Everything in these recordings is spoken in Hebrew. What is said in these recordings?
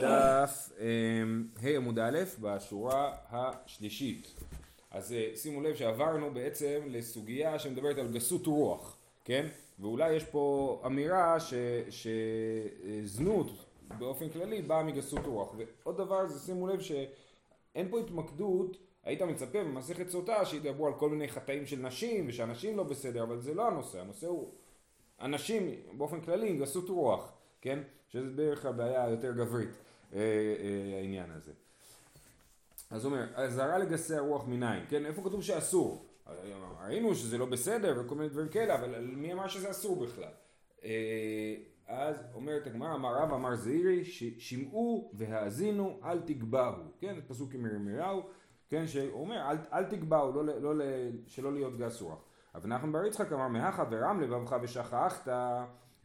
דף ה' עמוד א' בשורה השלישית. אז אה, שימו לב שעברנו בעצם לסוגיה שמדברת על גסות רוח, כן? ואולי יש פה אמירה שזנות באופן כללי באה מגסות רוח. ועוד דבר זה שימו לב שאין פה התמקדות, היית מצפה במסכת סוטה שידברו על כל מיני חטאים של נשים ושאנשים לא בסדר, אבל זה לא הנושא, הנושא הוא אנשים באופן כללי עם גסות רוח, כן? שזה בערך הבעיה היותר גברית. אה, אה, העניין הזה. אז הוא אומר, אזהרה לגסי הרוח מניין, כן? איפה כתוב שאסור? ראינו שזה לא בסדר וכל מיני דברים כאלה, אבל מי אמר שזה אסור בכלל? אה, אז אומרת הגמרא, אמר רב אמר זעירי, שמעו והאזינו אל תגבהו, כן? פסוק עם ירמיהו, כן? שאומר אל, אל תגבהו, לא, לא, לא, שלא להיות גס רוח. אבל נחמן בר יצחק אמר מהכה ורם לבבך ושכחת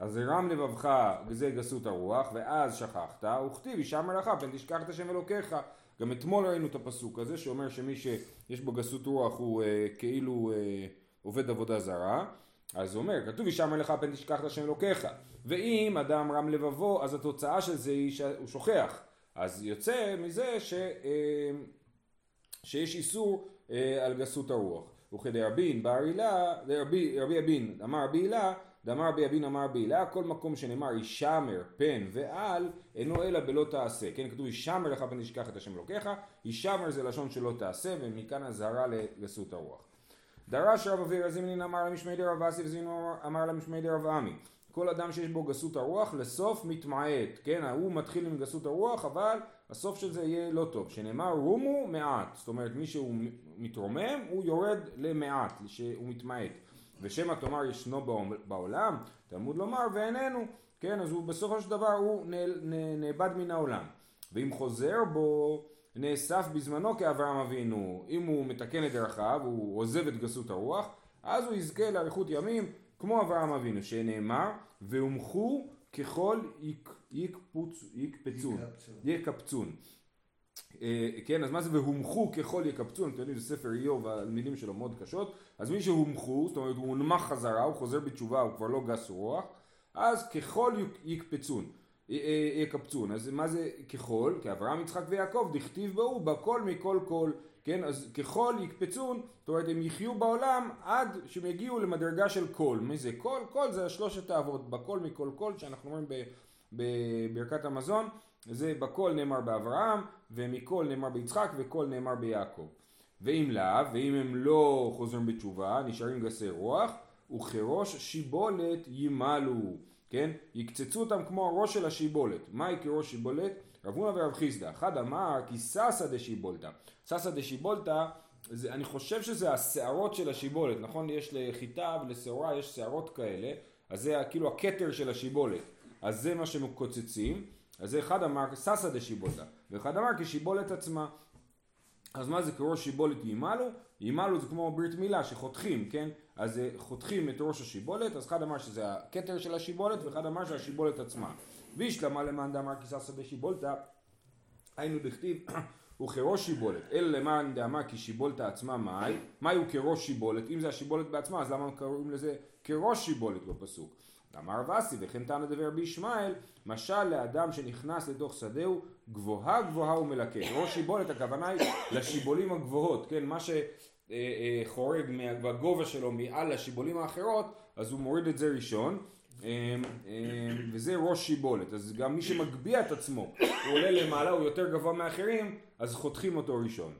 אז הרם לבבך זה גסות הרוח, ואז שכחת, וכתיב אישה מלאכה, פן תשכח את השם אלוקיך. גם אתמול ראינו את הפסוק הזה, שאומר שמי שיש בו גסות רוח הוא אה, כאילו אה, עובד עבודה זרה. אז הוא אומר, כתוב אישה מלאכה פן תשכח את השם אלוקיך. ואם אדם רם לבבו, אז התוצאה של זה היא שהוא שוכח. אז יוצא מזה ש, אה, שיש איסור אה, על גסות הרוח. וכדרבין בר הילה, רבי אבין אמר רבי הילה דאמר רבי אבין אמר בהילה, כל מקום שנאמר ישמר פן ועל, אינו אלא בלא תעשה. כן, כתוב ישמר לך פן תשכח את השם אלוקיך, ישמר זה לשון שלא תעשה, ומכאן אזהרה לגסות הרוח. דרש רב אביר זימנין אמר למשמעי דרב אסי וזינו אמר למשמעי דרב עמי. כל אדם שיש בו גסות הרוח לסוף מתמעט, כן, הוא מתחיל עם גסות הרוח אבל הסוף של זה יהיה לא טוב, שנאמר רומו מעט, זאת אומרת מי שהוא מתרומם הוא יורד למעט, שהוא מתמעט. ושמא תאמר ישנו בעולם, תלמוד לומר ואיננו, כן, אז הוא בסופו של דבר הוא נאבד מן העולם. ואם חוזר בו, נאסף בזמנו כאברהם אבינו, אם הוא מתקן את דרכיו, הוא עוזב את גסות הרוח, אז הוא יזכה לאריכות ימים כמו אברהם אבינו, שנאמר, והומחו ככל יקפצון, יקפצון. אה, כן, אז מה זה? והומחו ככל יקבצו, אתם יודעים, זה ספר איוב, המילים שלו מאוד קשות, אז מי שהומחו, זאת אומרת הוא הונמך חזרה, הוא חוזר בתשובה, הוא כבר לא גס רוח, אז ככל יקפצון, אה, אה, יקבצון, אז מה זה ככל? כי אברהם, יצחק ויעקב, דכתיב בהו, בכל מכל כל, כן, אז ככל יקפצון, זאת אומרת הם יחיו בעולם עד שהם יגיעו למדרגה של כל, מי זה כל? כל זה שלושת האבות, בכל מכל כל, שאנחנו אומרים בברכת המזון, זה בכל נאמר באברהם, ומכל נאמר ביצחק, וכל נאמר ביעקב. ואם לאו, ואם הם לא חוזרים בתשובה, נשארים גסי רוח, וכראש שיבולת ימלו, כן? יקצצו אותם כמו הראש של השיבולת. מהי כראש שיבולת? רב הונא ורב חיסדא. אחד אמר כי ססא דשיבולתא. ססא דשיבולתא, אני חושב שזה השערות של השיבולת, נכון? יש לחיטה ולשעורה יש שערות כאלה, אז זה כאילו הכתר של השיבולת. אז זה מה שמקוצצים. אז אחד אמר ססא דשיבולתא, ואחד אמר כשיבולת עצמה. אז מה זה כראש שיבולת ימלו? ימלו זה כמו ברית מילה שחותכים, כן? אז אה, חותכים את ראש השיבולת, אז אחד אמר שזה הכתר של השיבולת, ואחד אמר שהשיבולת עצמה. וישלמה למאן דאמר כי ססא דשיבולתא, היינו דכתיב הוא כראש שיבולת, אלא למאן דאמר כי שיבולתא עצמה מאי, מאי הוא כראש שיבולת, אם זה השיבולת בעצמה אז למה קוראים לזה כראש שיבולת בפסוק? אמר אסי וכן תנא דבר רבי ישמעאל משל לאדם שנכנס לתוך שדהו גבוהה גבוהה ומלקט ראש שיבולת הכוונה היא לשיבולים הגבוהות כן? מה שחורג בגובה שלו מעל השיבולים האחרות אז הוא מוריד את זה ראשון. אמ, אמ, וזה ראש שיבולת. אז גם מי שמגביה את עצמו הוא עולה למעלה הוא יותר גבוה מאחרים אז חותכים אותו ראשון.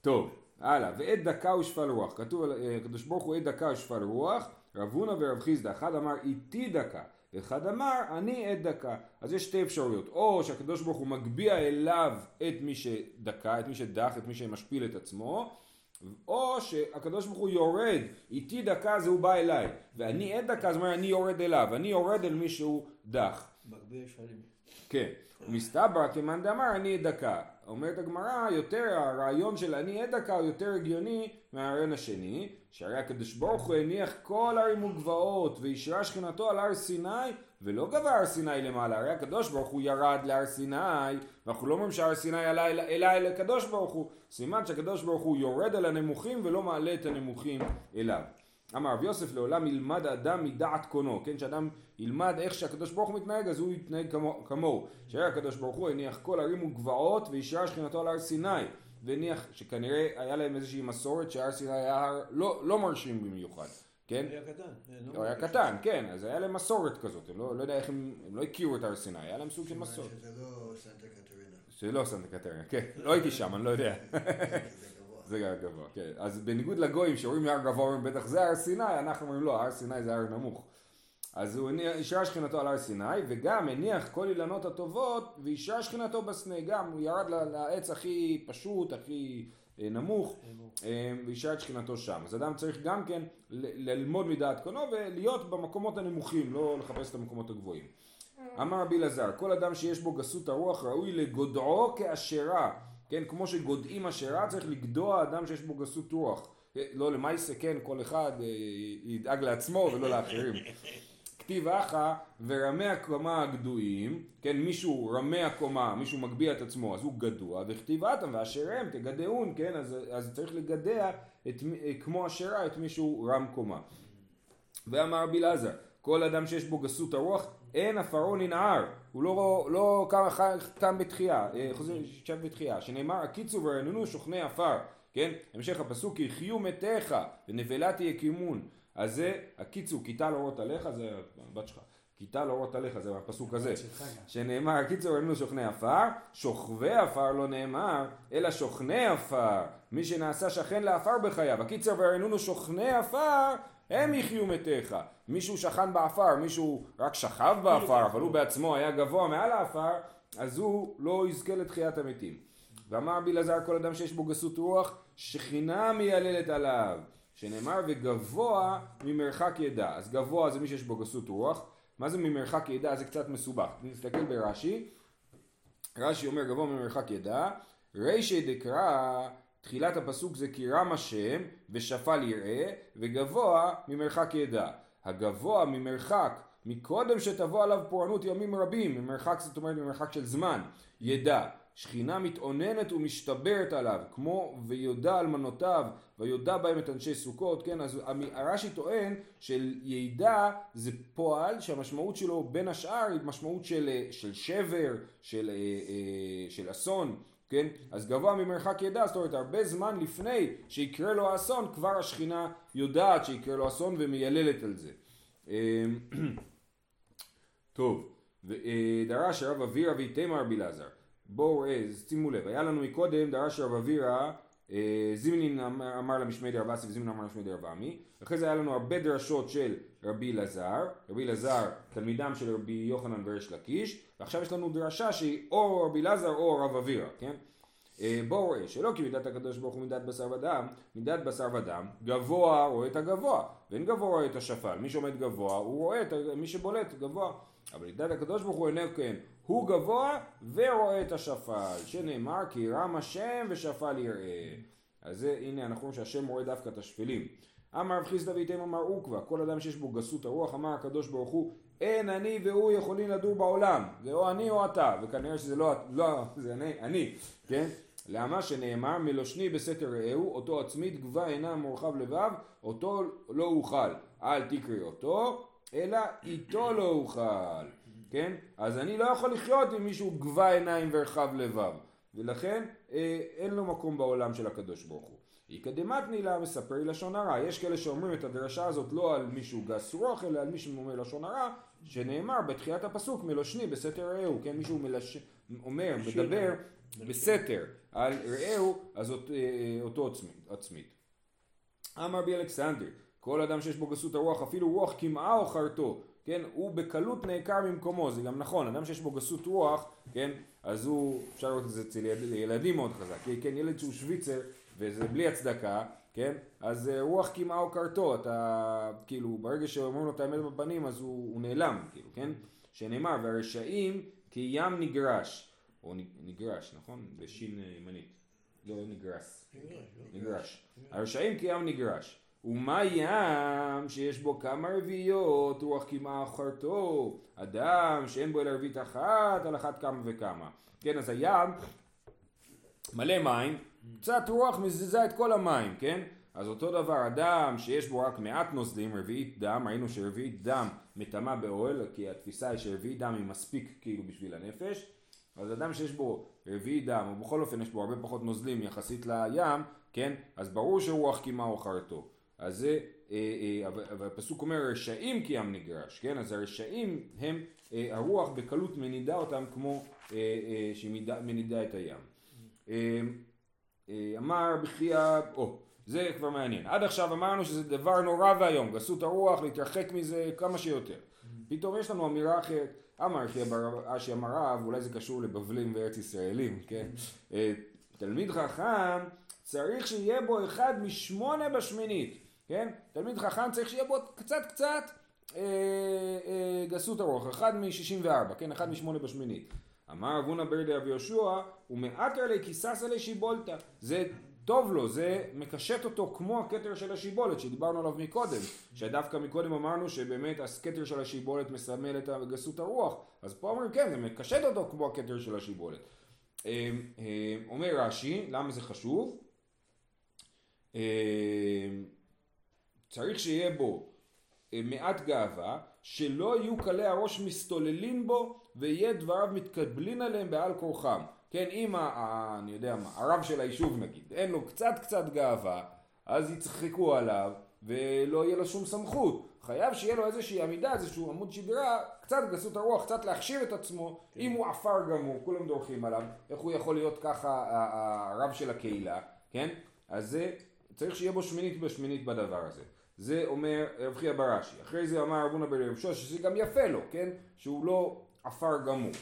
טוב הלאה. ועת דקה ושפל רוח. כתוב אה, הקדוש ברוך הוא עת דקה ושפל רוח רב הונא ורב חיסדא, אחד אמר איתי דקה, ואחד אמר אני עת דקה. אז יש שתי אפשרויות, או שהקדוש ברוך הוא מגביה אליו את מי שדקה, את מי שדח, את מי שמשפיל את עצמו, או שהקדוש ברוך הוא יורד, איתי דקה זה הוא בא אליי, ואני עת דקה, זאת אומרת אני יורד אליו, אני יורד אל מי שהוא דח. מגביה שרים. כן, מסתברא כמאן דאמר אני דקה. אומרת הגמרא, יותר הרעיון של אני דקה הוא יותר הגיוני מהרעיון השני, שהרי הקדוש ברוך הוא הניח כל ערים וגבעות וישרה שכינתו על הר סיני ולא גבה הר סיני למעלה, הרי הקדוש ברוך הוא ירד להר סיני ואנחנו לא אומרים שהר סיני עלה אלא אל הקדוש ברוך הוא, סימן שהקדוש ברוך הוא יורד על הנמוכים ולא מעלה את הנמוכים אליו. אמר רב יוסף לעולם ילמד האדם מדעת קונו, כן, שאדם ילמד איך שהקדוש ברוך הוא מתנהג אז הוא יתנהג כמוהו. שהרי הקדוש ברוך הוא הניח כל ערים וגבעות וישרה שכינתו על הר סיני. והניח שכנראה היה להם איזושהי מסורת שהר סיני היה הר לא, לא מרשים במיוחד. כן? היה קטן. הוא היה קטן, כן, אז היה להם מסורת כזאת, הם לא, לא יודע איך הם, הם לא הכירו את הר סיני, היה להם סוג של מסורת. שזה לא סנטה קטרינה. זה לא סנטה קטרינה, כן, לא הייתי שם, אני לא יודע. זה הר גבוה, כן. אז בניגוד לגויים שרואים הר גבוה, אומרים בטח זה הר סיני, אנחנו אומרים לא, הר סיני זה הר נמוך. אז הוא אישרה שכינתו על הר סיני, וגם הניח כל אילנות הטובות, ואישרה שכינתו בסנה, גם הוא ירד לעץ הכי פשוט, הכי אה, נמוך, אה, ואישרה את שכינתו שם. אז אדם צריך גם כן ללמוד מדעת קונו ולהיות במקומות הנמוכים, לא לחפש את המקומות הגבוהים. אמר רבי אלעזר, כל אדם שיש בו גסות הרוח ראוי לגודעו כאשרה, כן, כמו שגודעים אשרה צריך לגדוע אדם שיש בו גסות רוח. לא למעשה, כן, כל אחד אה, ידאג לעצמו ולא לאחרים. כתיב אחא ורמי הקומה הגדועים, כן, מישהו רמי הקומה, מישהו מגביה את עצמו, אז הוא גדוע, וכתיב אתם ואשר הם תגדעון, כן, אז, אז צריך לגדע את, אה, כמו אשרה את מישהו רם קומה. ואמר רבי אלעזר, כל אדם שיש בו גסות הרוח, אין עפרו ננער, הוא לא, לא קם, בתחייה, אה, חוזר, שב בתחייה, שנאמר הקיצו ורננו שוכני עפר, כן? המשך הפסוק, יחיו מתיך ונבלה תהיה קימון, אז זה הקיצו, כיתה לאורות עליך, זה הבת שלך, כיתה לאורות עליך, זה הפסוק הזה, שנאמר הקיצו ורננו שוכני עפר, שוכבי עפר לא נאמר, אלא שוכני עפר, מי שנעשה שכן לעפר בחייו, הקיצר ורננו שוכני עפר, הם יחיו מתיך. מישהו שכן בעפר, מישהו רק שכב בעפר, אבל הוא בעצמו היה גבוה מעל העפר, אז הוא לא יזכה לתחיית המתים. ואמר רבי אלעזר כל אדם שיש בו גסות רוח, שכינה מייללת עליו. שנאמר וגבוה ממרחק ידע. אז גבוה זה מי שיש בו גסות רוח. מה זה ממרחק ידע? זה קצת מסובך. נסתכל ברש"י. רש"י אומר גבוה ממרחק ידע. רישי דקרא תחילת הפסוק זה כי רם השם ושפל יראה וגבוה ממרחק ידע. הגבוה ממרחק מקודם שתבוא עליו פורענות ימים רבים, ממרחק זאת אומרת ממרחק של זמן, ידע. שכינה מתאוננת ומשתברת עליו, כמו ויודע אלמנותיו ויודע בהם את אנשי סוכות, כן, אז הרש"י טוען של ידע זה פועל שהמשמעות שלו בין השאר היא משמעות של, אה, של שבר, של, אה, אה, של אסון, כן? אז גבוה ממרחק ידע, זאת אומרת הרבה זמן לפני שיקרה לו האסון, כבר השכינה יודעת שיקרה לו אסון ומייללת על זה. אמ, טוב, אה, דרש רב אבירה ואיתמר רבי אלעזר. בואו, אה, שימו לב, היה לנו מקודם דרש רב אבירה, זימנין אמר, למשמי דרבסי וזימנין אמר למשמי דרבמי. אחרי זה היה לנו הרבה דרשות של רבי אלעזר, רבי אלעזר תלמידם של רבי יוחנן וריש לקיש, ועכשיו יש לנו דרשה שהיא או רבי אלעזר או רב אבירה, כן? אה, בואו רואה שלא כי מידת הקדוש ברוך הוא מידת בשר ודם, מידת בשר ודם, גבוה רואה את הגבוה, ואין גבוה רואה את השפל, מי שעומד גבוה הוא רואה את מי שבולט גבוה, אבל מידת הקדוש ברוך הוא איננו כן, הוא גבוה ורואה את השפל, שנאמר כי רם השם ושפל יראה, אז זה הנה אנחנו רואים שהשם רואה דווקא את השפלים. אמר רב חיסדא ואיתם אמר עוקבא, כל אדם שיש בו גסות הרוח, אמר הקדוש ברוך הוא, אין אני והוא יכולים לדור בעולם, זה או אני או אתה, וכנראה שזה לא, לא זה אני, אני, כן? למה? שנאמר מלושני בסתר רעהו, אותו עצמית גבה עינה מורחב לבב, אותו לא אוכל, אל תקריא אותו, אלא איתו לא אוכל, כן? אז אני לא יכול לחיות עם מישהו גבה עיניים ורחב לבב, ולכן אה, אין לו מקום בעולם של הקדוש ברוך הוא. יקדמת נילה מספרי לשון הרע. יש כאלה שאומרים את הדרשה הזאת לא על מישהו גס רוח, אלא על מישהו שאומר לשון הרע, שנאמר בתחילת הפסוק מלושני בסתר רעהו, כן? מישהו מלש... אומר, מדבר בסתר על רעהו, אז אות, אה, אותו עצמית. עצמית. אמר בי אלכסנדר, כל אדם שיש בו גסות הרוח, אפילו רוח קמעה או חרטו, כן, הוא בקלות נעקר ממקומו, זה גם נכון, אדם שיש בו גסות רוח, כן, אז הוא, אפשר לראות את זה אצל ילד- ילדים מאוד חזק, כן, ילד שהוא שוויצר, וזה בלי הצדקה, כן, אז אה, רוח קמעה או קרתו, אתה, כאילו, ברגע שאומרים לו את האמת בפנים, אז הוא, הוא נעלם, כאילו, כן, שנאמר, והרשעים כים נגרש, או נגרש, נכון? בשין אה, ימנית, לא נגרס, נגרש. הרשעים כים נגרש. ומה ים שיש בו כמה רביעיות, רוח קמעה אחרתו, אדם שאין בו אלא רביעית אחת, על אחת כמה וכמה. כן, אז הים מלא מים, קצת רוח מזיזה את כל המים, כן? אז אותו דבר, אדם שיש בו רק מעט נוזלים, רביעית דם, ראינו שרביעית דם מטמא באוהל, כי התפיסה היא שרביעית דם היא מספיק כאילו בשביל הנפש, אז אדם שיש בו רביעית דם, או בכל אופן יש בו הרבה פחות נוזלים יחסית לים, כן, אז ברור שרוח קימה או חרטו. אז זה, אה, אה, אבל הפסוק אומר רשעים כי ים נגרש, כן, אז הרשעים הם, אה, הרוח בקלות מנידה אותם כמו שהיא מנידה את הים. אמר בחייה, או, זה כבר מעניין. עד עכשיו אמרנו שזה דבר נורא ואיום, גסות הרוח, להתרחק מזה כמה שיותר. פתאום יש לנו אמירה אחרת. אמר בר אשי אמר רב, אולי זה קשור לבבלים וארץ ישראלים, כן? תלמיד חכם צריך שיהיה בו אחד משמונה בשמינית, כן? תלמיד חכם צריך שיהיה בו קצת קצת אה, אה, גסות הרוח, אחד משישים וארבע, כן? אחד משמונה בשמינית. אמר אבונה ברדי אבי יהושע, ומעטר לי כיססה לשיבולתא. זה טוב לו, זה מקשט אותו כמו הכתר של השיבולת שדיברנו עליו מקודם, שדווקא מקודם אמרנו שבאמת הכתר של השיבולת מסמל את גסות הרוח, אז פה אומרים כן, זה מקשט אותו כמו הכתר של השיבולת. אמ, אמ, אומר רש"י, למה זה חשוב? צריך שיהיה בו מעט גאווה, שלא יהיו קלי הראש מסתוללים בו ויהיה דבריו מתקבלין עליהם בעל כורחם. כן, אם, ה, אני יודע מה, הרב של היישוב נגיד, אין לו קצת קצת גאווה, אז יצחקו עליו ולא יהיה לו שום סמכות. חייב שיהיה לו איזושהי עמידה, איזשהו עמוד שדרה, קצת גסות הרוח, קצת להכשיר את עצמו. כן. אם הוא עפר גמור, כולם דורכים עליו, איך הוא יכול להיות ככה הרב של הקהילה, כן? אז זה, צריך שיהיה בו שמינית בשמינית בדבר הזה. זה אומר רב חייא בראשי. אחרי זה אמר רבונה בר יהושע שזה גם יפה לו, כן? שהוא לא עפר גמור.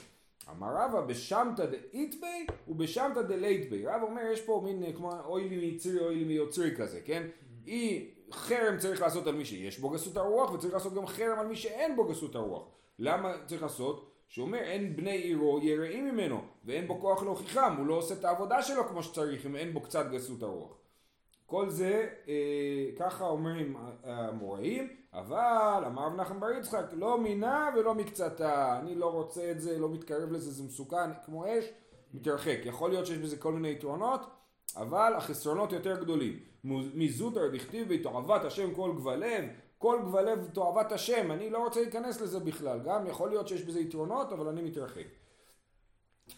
אמר רבא בשמתא דאיתבי ובשמתא דלייטבי. רבא אומר יש פה מין אה, כמו אוי לי מיצרי אוי לי מיוצרי כזה, כן? אי חרם צריך לעשות על מי שיש בו גסות הרוח וצריך לעשות גם חרם על מי שאין בו גסות הרוח. למה צריך לעשות? שאומר אין בני עירו יראים ממנו ואין בו כוח להוכיחם, הוא לא עושה את העבודה שלו כמו שצריך אם אין בו קצת גסות הרוח. כל זה אה, ככה אומרים המוראים, אבל אמר נחמן בר יצחק לא מינה ולא מקצתה, אני לא רוצה את זה, לא מתקרב לזה, זה מסוכן כמו אש, מתרחק. יכול להיות שיש בזה כל מיני יתרונות, אבל החסרונות יותר גדולים. מזוטר דכתיב ותועבת השם כל גבלב, כל גבלב תועבת השם, אני לא רוצה להיכנס לזה בכלל, גם יכול להיות שיש בזה יתרונות, אבל אני מתרחק.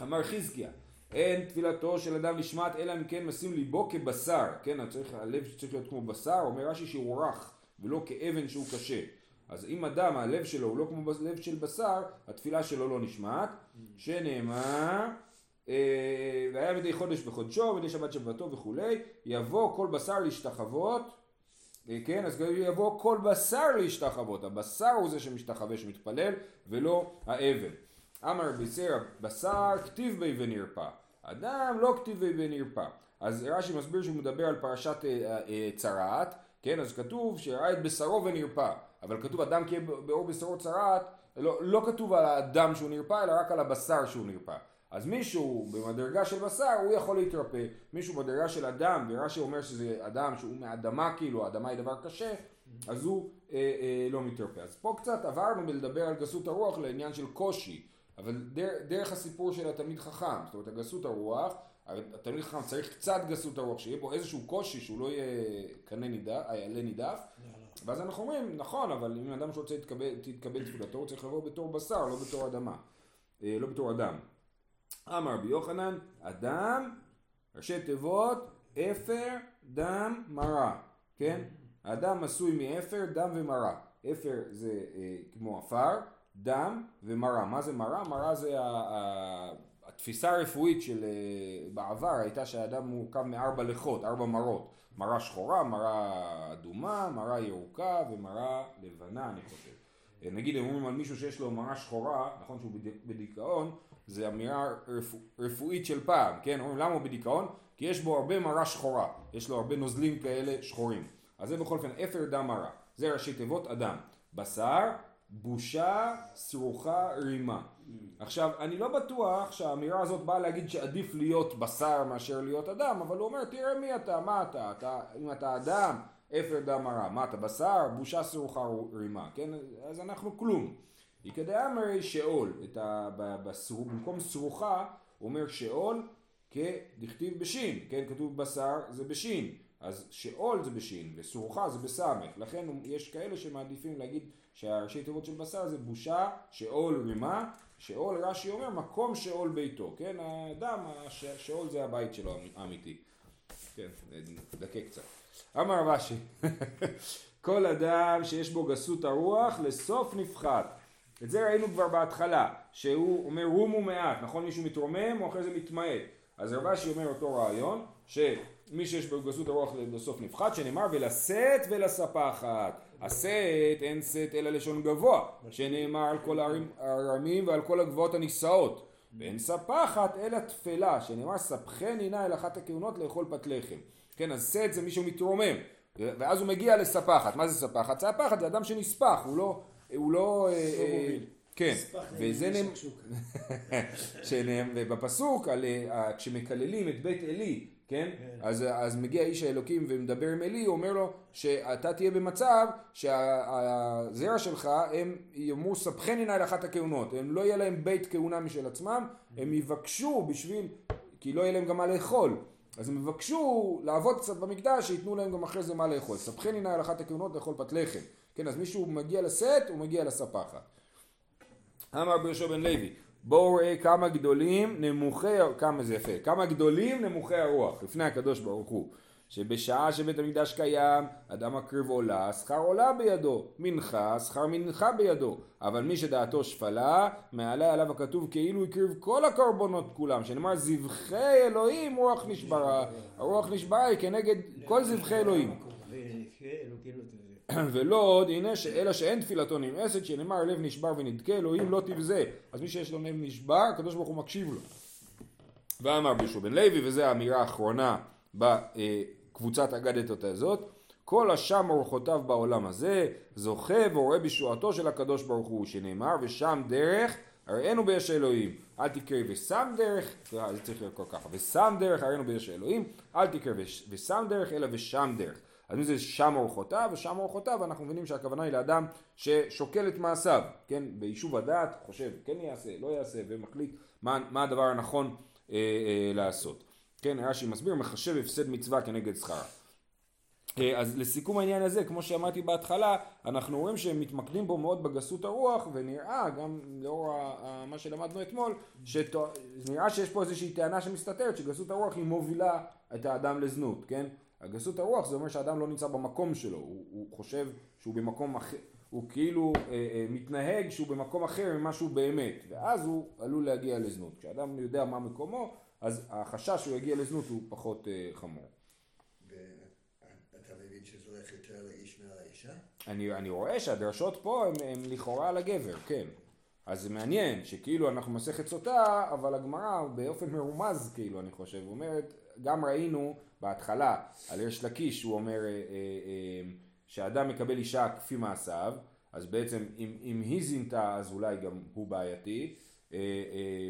אמר חזקיה אין תפילתו של אדם נשמעת אלא אם כן משים ליבו כבשר, כן, צריך, הלב צריך להיות כמו בשר, אומר רש"י שהוא רך ולא כאבן שהוא קשה. אז אם אדם הלב שלו הוא לא כמו לב של בשר, התפילה שלו לא נשמעת, שנאמר אה, והיה מדי חודש בחודשו, מדי שבת שבתו וכולי, יבוא כל בשר להשתחוות, אה, כן, אז יבוא כל בשר להשתחוות, הבשר הוא זה שמשתחווה, שמתפלל, ולא האבן. אמר ביסר בשר כתיב בי ונרפא. אדם לא כתיב בי ונרפא. אז רש"י מסביר שהוא מדבר על פרשת אה, אה, צרעת, כן, אז כתוב שראה את בשרו ונרפא. אבל כתוב אדם כי באור בשרו צרעת, לא, לא כתוב על האדם שהוא נרפא, אלא רק על הבשר שהוא נרפא. אז מישהו במדרגה של בשר הוא יכול להתרפא, מישהו במדרגה של אדם, ורש"י אומר שזה אדם שהוא מאדמה כאילו, האדמה היא דבר קשה, אז הוא אה, אה, לא מתרפא. אז פה קצת עברנו בלדבר על גסות הרוח לעניין של קושי. אבל דרך, דרך הסיפור של התלמיד חכם, זאת אומרת הגסות הרוח, התלמיד חכם צריך קצת גסות הרוח, שיהיה בו איזשהו קושי שהוא לא יהיה קנה נידף, יעלה נידף, ואז אנחנו אומרים, נכון, אבל אם אדם שרוצה להתקבל תפילתו, הוא צריך לבוא בתור בשר, לא בתור אדמה, אה, לא בתור אדם. אמר רבי יוחנן, אדם, ראשי תיבות, אפר, דם, מרה, כן? האדם עשוי מאפר, דם ומרה. אפר זה אה, כמו עפר, דם ומרה. מה זה מרה? מרה זה התפיסה הרפואית של אה, בעבר הייתה שהאדם מורכב מארבע לחות, ארבע מרות. מרה שחורה, מרה אדומה, מרה ירוקה ומרה לבנה אני חושב. אה, נגיד הם אומרים על מישהו שיש לו מרה שחורה, נכון שהוא בדיכאון, זה אמירה רפוא, רפואית של פעם, כן? אומרים למה הוא בדיכאון? כי יש בו הרבה מרה שחורה, יש לו הרבה נוזלים כאלה שחורים. אז זה בכל אופן אפר דם מרה, זה ראשי תיבות אדם. בשר, בושה, סרוחה, רימה. עכשיו, אני לא בטוח שהאמירה הזאת באה להגיד שעדיף להיות בשר מאשר להיות אדם, אבל הוא אומר, תראה מי אתה, מה אתה, אתה אם אתה אדם, אפר דם הרע, מה אתה בשר, בושה, סרוחה, רימה, כן? אז אנחנו כלום. יקדאמרי שאול, ה... בסרו... במקום סרוחה, הוא אומר שאול כדכתיב בשין, כן? כתוב בשר זה בשין, אז שאול זה בשין וסורוכה זה בסמך, לכן יש כאלה שמעדיפים להגיד שהראשי תיבות של בשר זה בושה, שאול רימה, שאול רש"י אומר מקום שאול ביתו, כן, האדם, שאול זה הבית שלו האמיתי, כן, דקה קצת. אמר רש"י, כל אדם שיש בו גסות הרוח לסוף נפחת. את זה ראינו כבר בהתחלה, שהוא אומר רומו מעט, נכון מישהו מתרומם או אחרי זה מתמעט. אז רבשי אומר אותו רעיון, שמי שיש בו גסות הרוח לסוף נפחת, שנאמר ולשאת ולספחת. השאת אין שאת אלא לשון גבוה, שנאמר על כל הרמים ועל כל הגבוהות הנישאות. ואין ספחת אלא תפלה, שנאמר ספחני נא אל אחת הכהונות לאכול פת לחם. כן, אז שאת זה מישהו מתרומם, ואז הוא מגיע לספחת. מה זה ספחת? ספחת זה אדם שנספח, הוא לא... הוא לא... אה, אה, כן, וזה נאמר, ובפסוק, אה, כשמקללים את בית עלי, כן? כן. אז, אז מגיע איש האלוקים ומדבר עם עלי, הוא אומר לו שאתה תהיה במצב שהזרע שלך, הם יאמרו ספחני נא אל אחת הכהונות, הם לא יהיה להם בית כהונה משל עצמם, הם יבקשו בשביל, כי לא יהיה להם גם מה לאכול. אז הם יבקשו לעבוד קצת במקדש, שייתנו להם גם אחרי זה מה לאכול. ספחני נא אל אחת הכהונות לאכול פת לחם. כן, אז מישהו מגיע לסט, הוא מגיע לספחת. אמר רבי יהושע בן לוי, בואו ראה כמה גדולים נמוכי, כמה זה יפה, כמה גדולים נמוכי הרוח, לפני הקדוש ברוך הוא. שבשעה שבית המקדש קיים, אדם מקריב עולה, שכר עולה בידו, מנחה, שכר מנחה בידו. אבל מי שדעתו שפלה, מעלה עליו הכתוב כאילו הקריב כל הקורבנות כולם, שנאמר זבחי אלוהים רוח נשברה, הרוח נשברה היא כנגד כל זבחי אלוהים. ולא עוד הנה אלא שאין תפילתו נמאסת שנאמר לב נשבר ונדכה אלוהים לא תבזה. אז מי שיש לו לב נשבר הקדוש ברוך הוא מקשיב לו. ואמר בישו בן לוי וזו האמירה האחרונה בקבוצת אגדתות הזאת כל השם אורחותיו בעולם הזה זוכה ורואה בישועתו של הקדוש ברוך הוא שנאמר ושם דרך הראינו ביש אלוהים אל תקראי ושם דרך זה צריך להיות כל ככה ושם דרך הראינו ביש אלוהים אל תקראי ושם דרך אלא ושם דרך אז מי זה שם אורחותיו, ושם אורחותיו אנחנו מבינים שהכוונה היא לאדם ששוקל את מעשיו, כן, ביישוב הדעת, חושב כן יעשה, לא יעשה, ומחליט מה, מה הדבר הנכון אה, אה, לעשות. כן, רש"י מסביר, מחשב הפסד מצווה כנגד שכרה. אה, אז לסיכום העניין הזה, כמו שאמרתי בהתחלה, אנחנו רואים שהם מתמקדים בו מאוד בגסות הרוח, ונראה, גם לאור מה שלמדנו אתמול, שנראה שיש פה איזושהי טענה שמסתתרת, שגסות הרוח היא מובילה את האדם לזנות, כן? הגסות הרוח זה אומר שהאדם לא נמצא במקום שלו, הוא, הוא חושב שהוא במקום אחר, הוא כאילו אה, אה, מתנהג שהוא במקום אחר ממה שהוא באמת, ואז הוא עלול להגיע לזנות. כשאדם יודע מה מקומו, אז החשש שהוא יגיע לזנות הוא פחות אה, חמור. ואתה מבין שזה הולך יותר לאיש מעל האישה? אני, אני רואה שהדרשות פה הן לכאורה על הגבר, כן. אז זה מעניין שכאילו אנחנו מסכת סוטה, אבל הגמרא באופן מרומז כאילו אני חושב, אומרת, גם ראינו בהתחלה על יש לקיש הוא אומר אה, אה, אה, שאדם מקבל אישה כפי מעשיו אז בעצם אם, אם היא זינתה אז אולי גם הוא בעייתי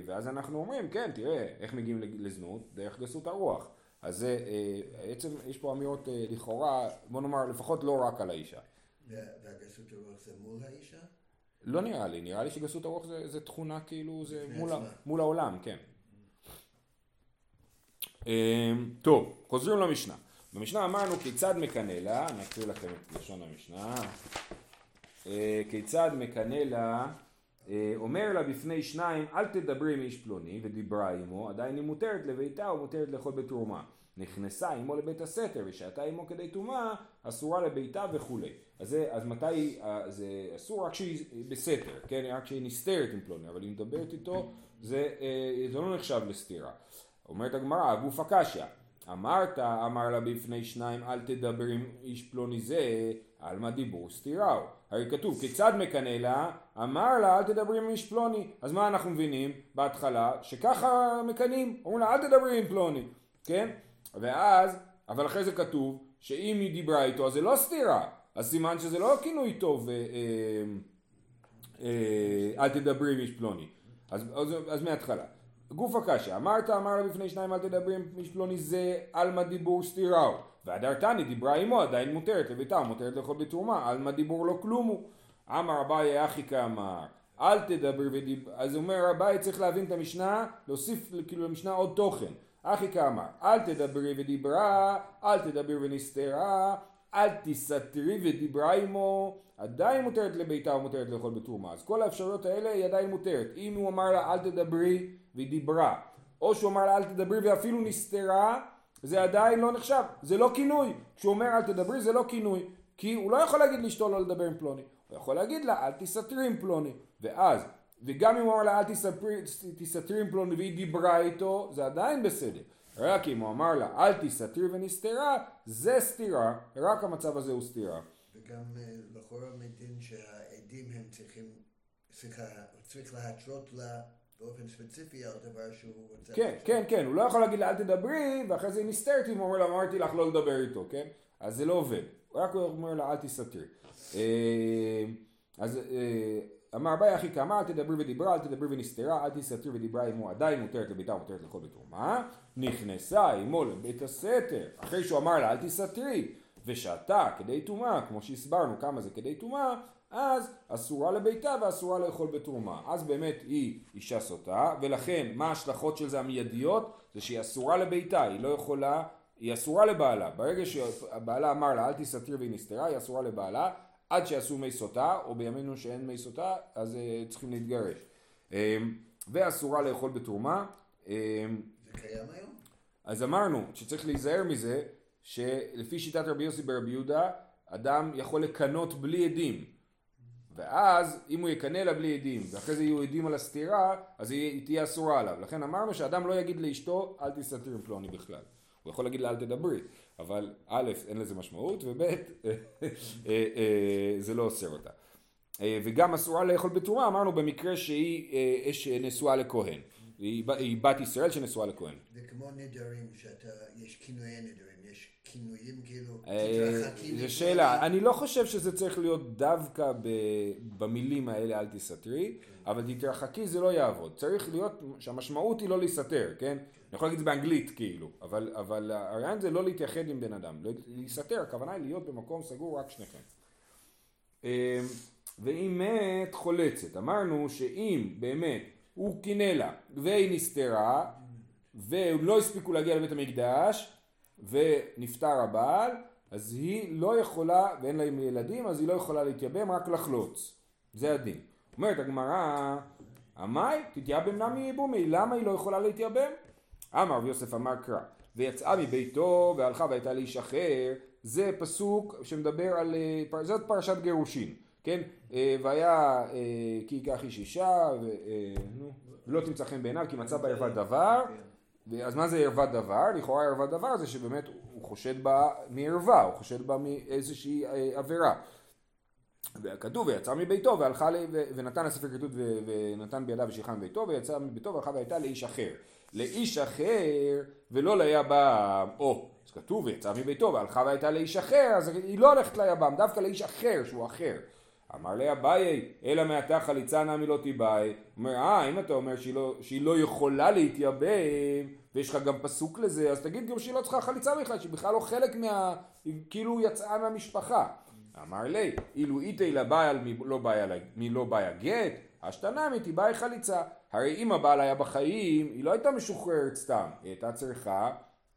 ואז אנחנו אומרים כן תראה איך מגיעים לזנות דרך גסות הרוח אז זה בעצם יש פה אמירות לכאורה בוא נאמר לפחות לא רק על האישה. והגסות הרוח זה מול האישה? לא נראה לי, נראה לי שגסות הרוח זה, זה תכונה כאילו זה מול, מול העולם, כן. אמ, טוב, חוזרים למשנה. במשנה אמרנו כיצד מקנא לה, אני אקריא לכם את לשון המשנה. אה, כיצד מקנא לה, אה, אומר לה בפני שניים אל תדברי עם איש פלוני ודיברה עמו, עדיין היא מותרת לביתה ומותרת לאכול בתרומה. נכנסה עמו לבית הסתר ושהתה עמו כדי טומאה, אסורה לביתה וכולי. אז, זה, אז מתי אה, זה אסור? רק כשהיא בסתר, כן? רק כשהיא נסתרת עם פלוני, אבל היא מדברת איתו, זה, זה לא נחשב לסתירה. אומרת הגמרא, גוף קשיא. אמרת, אמר לה בפני שניים, אל תדבר עם איש פלוני זה, עלמא דיבור סתיראו. הרי כתוב, כיצד מקנא לה? אמר לה, אל תדברי עם איש פלוני. אז מה אנחנו מבינים בהתחלה? שככה מקנאים. אומרים לה, אל תדברי עם פלוני. כן? ואז, אבל אחרי זה כתוב, שאם היא דיברה איתו, אז זה לא סתירה. אז סימן שזה לא כינוי טוב, אה, אה, אה, אל תדברי עם איש פלוני. אז, אז, אז מההתחלה. גוף הקשיא, אמרת אמר לה בפני שניים אל תדברי עם פלוני זה עלמא דיבור סתיראו והדרתני דיברה עמו עדיין מותרת לביתה מותרת לאכול בתרומה עלמא דיבור לא כלומו אמר אביי אחי כאמר אל תדבר ודיבר אז אומר אביי צריך להבין את המשנה להוסיף כאילו למשנה עוד תוכן. אחי כאמר, אל תדברי ודיברה, אל תדברי ונסתרה, אל תסתרי ודיברה עמו, עדיין מותרת לביתה ומותרת לאכול בתרומה. אז כל האפשרויות האלה היא עדיין מותרת. אם הוא אמר לה אל תדברי והיא דיברה, או שהוא אמר לה אל תדברי ואפילו נסתרה, זה עדיין לא נחשב, זה לא כינוי. כשהוא אומר אל תדברי זה לא כינוי, כי הוא לא יכול להגיד לאשתו לא לדבר עם פלוני, הוא יכול להגיד לה אל תסתרי עם פלוני, ואז, וגם אם הוא אמר לה אל תסתרי עם פלוני והיא דיברה איתו, זה עדיין בסדר. רק אם הוא אמר לה אל תסתרי ונסתרה, זה סתירה, רק המצב הזה הוא סתירה. וגם אה, לכאורה מדין שהעדים הם צריכים, סליחה, הוא צריך להתרות לה באופן ספציפי על דבר שהוא רוצה... כן, כן, כן, הוא לא יכול להגיד לה אל תדברי, ואחרי זה היא נסתרת אם הוא אומר לה אמרתי לך לא לדבר איתו, כן? אז זה לא עובד, רק הוא אומר לה אל תסתרי. אה, אז אה, אמר ביי אחי כאמר אל תדברי ודיברה, אל תדברי ונסתרה, אל תסתרי ודיברה עמו עדיין מותרת לביתה ומותרת לכל בתרומה. נכנסה עמו לבית הסתר, אחרי שהוא אמר לה אל תסתרי, ושתה כדי טומאה, כמו שהסברנו כמה זה כדי טומאה, אז אסורה לביתה ואסורה לאכול בתרומה. אז באמת היא אישה סוטה, ולכן מה ההשלכות של זה המיידיות? זה שהיא אסורה לביתה, היא לא יכולה, היא אסורה לבעלה. ברגע שהבעלה אמר לה אל תסתיר והיא נסתרה, היא אסורה לבעלה, עד שיעשו מי סוטה, או בימינו שאין מי סוטה, אז uh, צריכים להתגרש. Um, ואסורה לאכול בתרומה. Um, זה קיים היום? אז אמרנו שצריך להיזהר מזה, שלפי שיטת רבי יוסי ברבי יהודה, אדם יכול לקנות בלי עדים. ואז אם הוא יקנא לה בלי עדים, ואחרי זה יהיו עדים על הסתירה, אז היא תהיה אסורה עליו. לכן אמרנו שאדם לא יגיד לאשתו, אל תסתתר עם פלוני בכלל. הוא יכול להגיד לה אל תדברי, אבל א', אין לזה משמעות, וב', אה, אה, זה לא אוסר אותה. אה, וגם אסורה לאכול בתרומה, אמרנו במקרה שהיא נשואה לכהן. היא בת ישראל שנשואה לכהן. זה כמו נדרים, שיש כינויי נדרים, יש כינויים כאילו. זו שאלה, אני לא חושב שזה צריך להיות דווקא במילים האלה אל תסתרי, אבל תתרחקי זה לא יעבוד. צריך להיות, שהמשמעות היא לא להסתתר, כן? אני יכול להגיד את זה באנגלית כאילו, אבל, אבל הרעיון זה לא להתייחד עם בן אדם. להסתתר, הכוונה היא להיות במקום סגור רק שניכם. אמ, ואם מת חולצת, אמרנו שאם באמת הוא קינא לה והיא נסתרה והם לא הספיקו להגיע לבית המקדש ונפטר הבעל אז היא לא יכולה ואין לה ילדים אז היא לא יכולה להתייבם רק לחלוץ. זה הדין. אומרת הגמרא עמי תתייבם נמי יבומי למה היא לא יכולה להתייבם אמר ויוסף אמר קרא ויצאה מביתו והלכה והייתה לאיש אחר זה פסוק שמדבר על אה, זאת פרשת גירושין כן? אה, והיה אה, כי ייקח איש אישה ולא תמצא חן בעיניו כי מצא בה ערוות דבר. אז מה זה ערוות דבר? לכאורה ערוות דבר זה שבאמת הוא חושד בה מערווה, הוא חושד בה מאיזושהי עבירה. וכתוב ויצא מביתו והלכה ונתן לספר כתוב ונתן בידיו ושילחה מביתו ויצא מביתו והלכה והייתה לאיש אחר לאיש אחר ולא ליבם, או, אז כתוב ויצא מביתו והלכה והייתה לאיש אחר, אז היא לא הולכת ליבם, דווקא לאיש אחר שהוא אחר. אמר לי אביי, אלא מעתה חליצה נמי לא תיבאי. אומר, אה, אם אתה אומר שהיא לא, שהיא לא יכולה להתייבם, ויש לך גם פסוק לזה, אז תגיד גם שהיא לא צריכה חליצה בכלל, שהיא בכלל לא חלק מה... היא כאילו יצאה מהמשפחה. אמר לי, אילו איתי לבעל מלא בעיה, מלא השתנמי תיבאי חליצה. הרי אם הבעל היה בחיים, היא לא הייתה משוחררת סתם, היא הייתה צריכה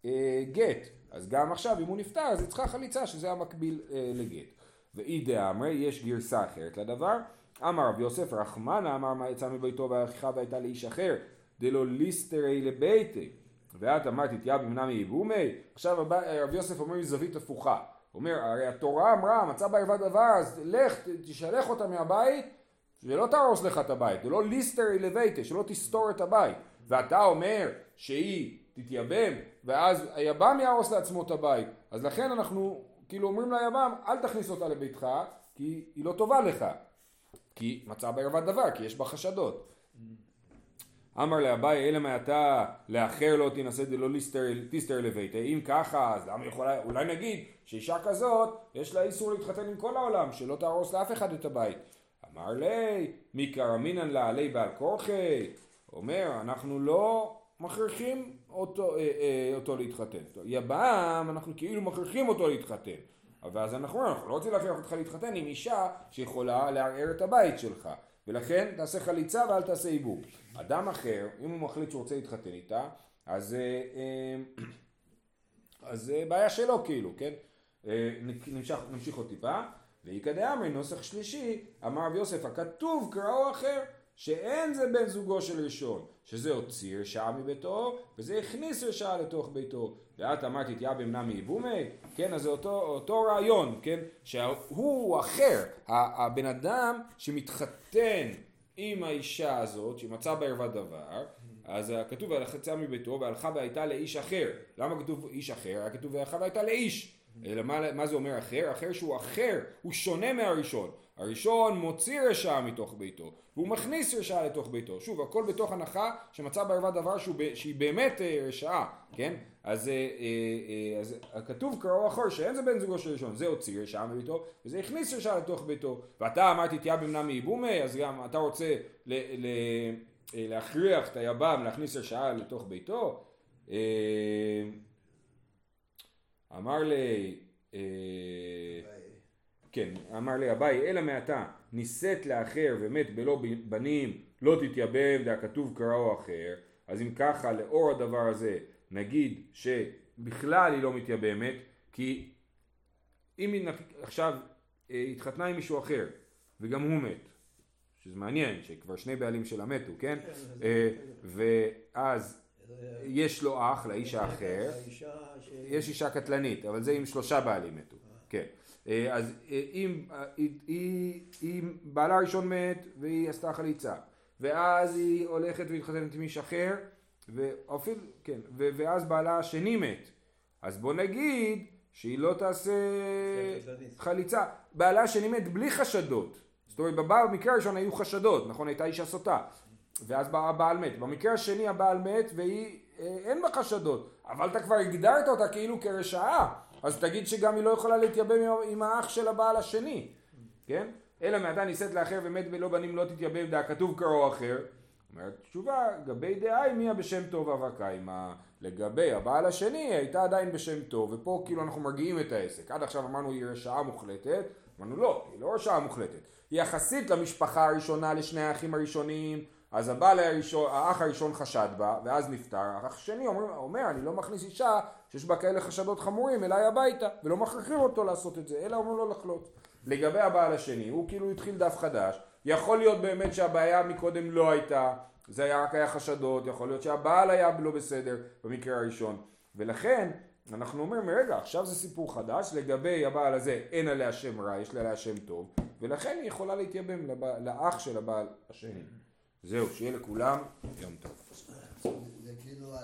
אה, גט. אז גם עכשיו, אם הוא נפטר, אז היא צריכה חליצה, שזה המקביל אה, לגט. ואי דאמרי, יש גרסה אחרת לדבר. אמר רב יוסף רחמנה, אמר מה יצא מביתו והלכה והייתה לאיש אחר, דלא ליסטרי לביתי. ואת אמרת תתיה במנה מייבומי. עכשיו רב יוסף אומר זווית הפוכה. אומר, הרי התורה אמרה, מצא בערווה דבר, אז לך, תשלח אותה מהבית, שלא תהרוס לך את הבית, זה לא ליסטרי לביתה, שלא תסתור את הבית. ואתה אומר שהיא תתייבם, ואז היבם יהרוס לעצמו את הבית. אז לכן אנחנו כאילו אומרים ליבם, אל תכניס אותה לביתך, כי היא לא טובה לך. כי מצא בערבת דבר, כי יש בה חשדות. אמר לאביי אלא מעתה לאחר לא תינשא דלא תסתר לביתה אם ככה אז למה יכולה אולי נגיד שאישה כזאת יש לה איסור להתחתן עם כל העולם שלא תהרוס לאף אחד את הבית אמר לי מי קרמינן לה עלי בעל כורחי אומר אנחנו לא מכריחים אותו, אה, אה, אותו להתחתן. יב"ם, אנחנו כאילו מכריחים אותו להתחתן. ואז אנחנו אומרים, אנחנו לא רוצים להכריח אותך להתחתן עם אישה שיכולה לערער את הבית שלך. ולכן תעשה חליצה ואל תעשה עיבוב. אדם אחר, אם הוא מחליט שהוא רוצה להתחתן איתה, אז, אה, אה, אז אה, בעיה שלו כאילו, כן? נמשך, נמשיך עוד טיפה. ואיכא דאמרי נוסח שלישי, אמר רב יוסף הכתוב קראו אחר, שאין זה בן זוגו של ראשון, שזה הוציא רשעה מביתו, וזה הכניס רשעה לתוך ביתו. ואת אמרת את יאבם נמי יבומי, כן, אז זה אותו, אותו רעיון, כן, שהוא אחר, הבן אדם שמתחתן עם האישה הזאת, שמצא בערווה דבר, אז כתוב והלכה מביתו והלכה והייתה לאיש אחר. למה כתוב איש אחר? היה כתוב והלכה והייתה לאיש. אלא מה, מה זה אומר אחר? אחר שהוא אחר, הוא שונה מהראשון. הראשון מוציא רשעה מתוך ביתו, והוא מכניס רשעה לתוך ביתו. שוב, הכל בתוך הנחה שמצא בערווה דבר שהוא, שהיא באמת אה, רשעה, כן? אז, אה, אה, אז כתוב קראו אחר שאין זה בן זוגו של ראשון, זה הוציא רשעה מביתו, וזה הכניס רשעה לתוך ביתו. ואתה אמרתי תהיה במנה מאיבומי, אז גם אתה רוצה ל, ל, להכריח את היבם להכניס רשעה לתוך ביתו? אמר לי, אה, כן, אמר לי אביי, אלא מעתה נישאת לאחר ומת בלא בנים לא תתייבם והכתוב קראו אחר, אז אם ככה לאור הדבר הזה נגיד שבכלל היא לא מתייבמת, כי אם היא עכשיו אה, התחתנה עם מישהו אחר וגם הוא מת, שזה מעניין שכבר שני בעלים שלה מתו, כן? כן אה, ואז יש לו אח לאיש האחר, יש אישה קטלנית, אבל זה עם שלושה בעלים מתו, כן. אה, אז אה, אם, אם בעלה הראשון מת והיא עשתה חליצה, ואז היא הולכת ומתחתנת עם איש אחר, ואפילו, כן, ואז בעלה השני מת, אז בוא נגיד שהיא לא תעשה חליצה. בעלה השני מת בלי חשדות. זאת אומרת, במקרה הראשון היו חשדות, נכון? הייתה אישה סוטה. ואז בא הבעל מת. במקרה השני הבעל מת והיא, אה, אין בה חשדות, אבל אתה כבר הגדרת אותה כאילו כרשעה, אז תגיד שגם היא לא יכולה להתייבם עם האח של הבעל השני, כן? אלא מעתה נישאת לאחר ומת בלא בנים לא תתייבם דעה כתוב קרוא אחר. אומרת תשובה, גבי דעה מיה בשם טוב אבא קיימא, לגבי הבעל השני הייתה עדיין בשם טוב, ופה כאילו אנחנו מרגיעים את העסק. עד עכשיו אמרנו היא רשעה מוחלטת, אמרנו לא, היא לא רשעה מוחלטת. היא יחסית למשפחה הראשונה, לשני האחים הראשונים, אז הבעל הראשון, האח הראשון חשד בה, ואז נפטר, האח השני אומר, אומר, אני לא מכניס אישה שיש בה כאלה חשדות חמורים אליי הביתה, ולא מכריחים אותו לעשות את זה, אלא אומר לו לחלות. לגבי הבעל השני, הוא כאילו התחיל דף חדש, יכול להיות באמת שהבעיה מקודם לא הייתה, זה היה רק היה חשדות, יכול להיות שהבעל היה לא בסדר במקרה הראשון, ולכן אנחנו אומרים, רגע, עכשיו זה סיפור חדש, לגבי הבעל הזה אין עליה שם רע, יש עליה שם טוב, ולכן היא יכולה להתייבם לאח של הבעל השני. זהו, שיהיה לכולם יום טוב. כאילו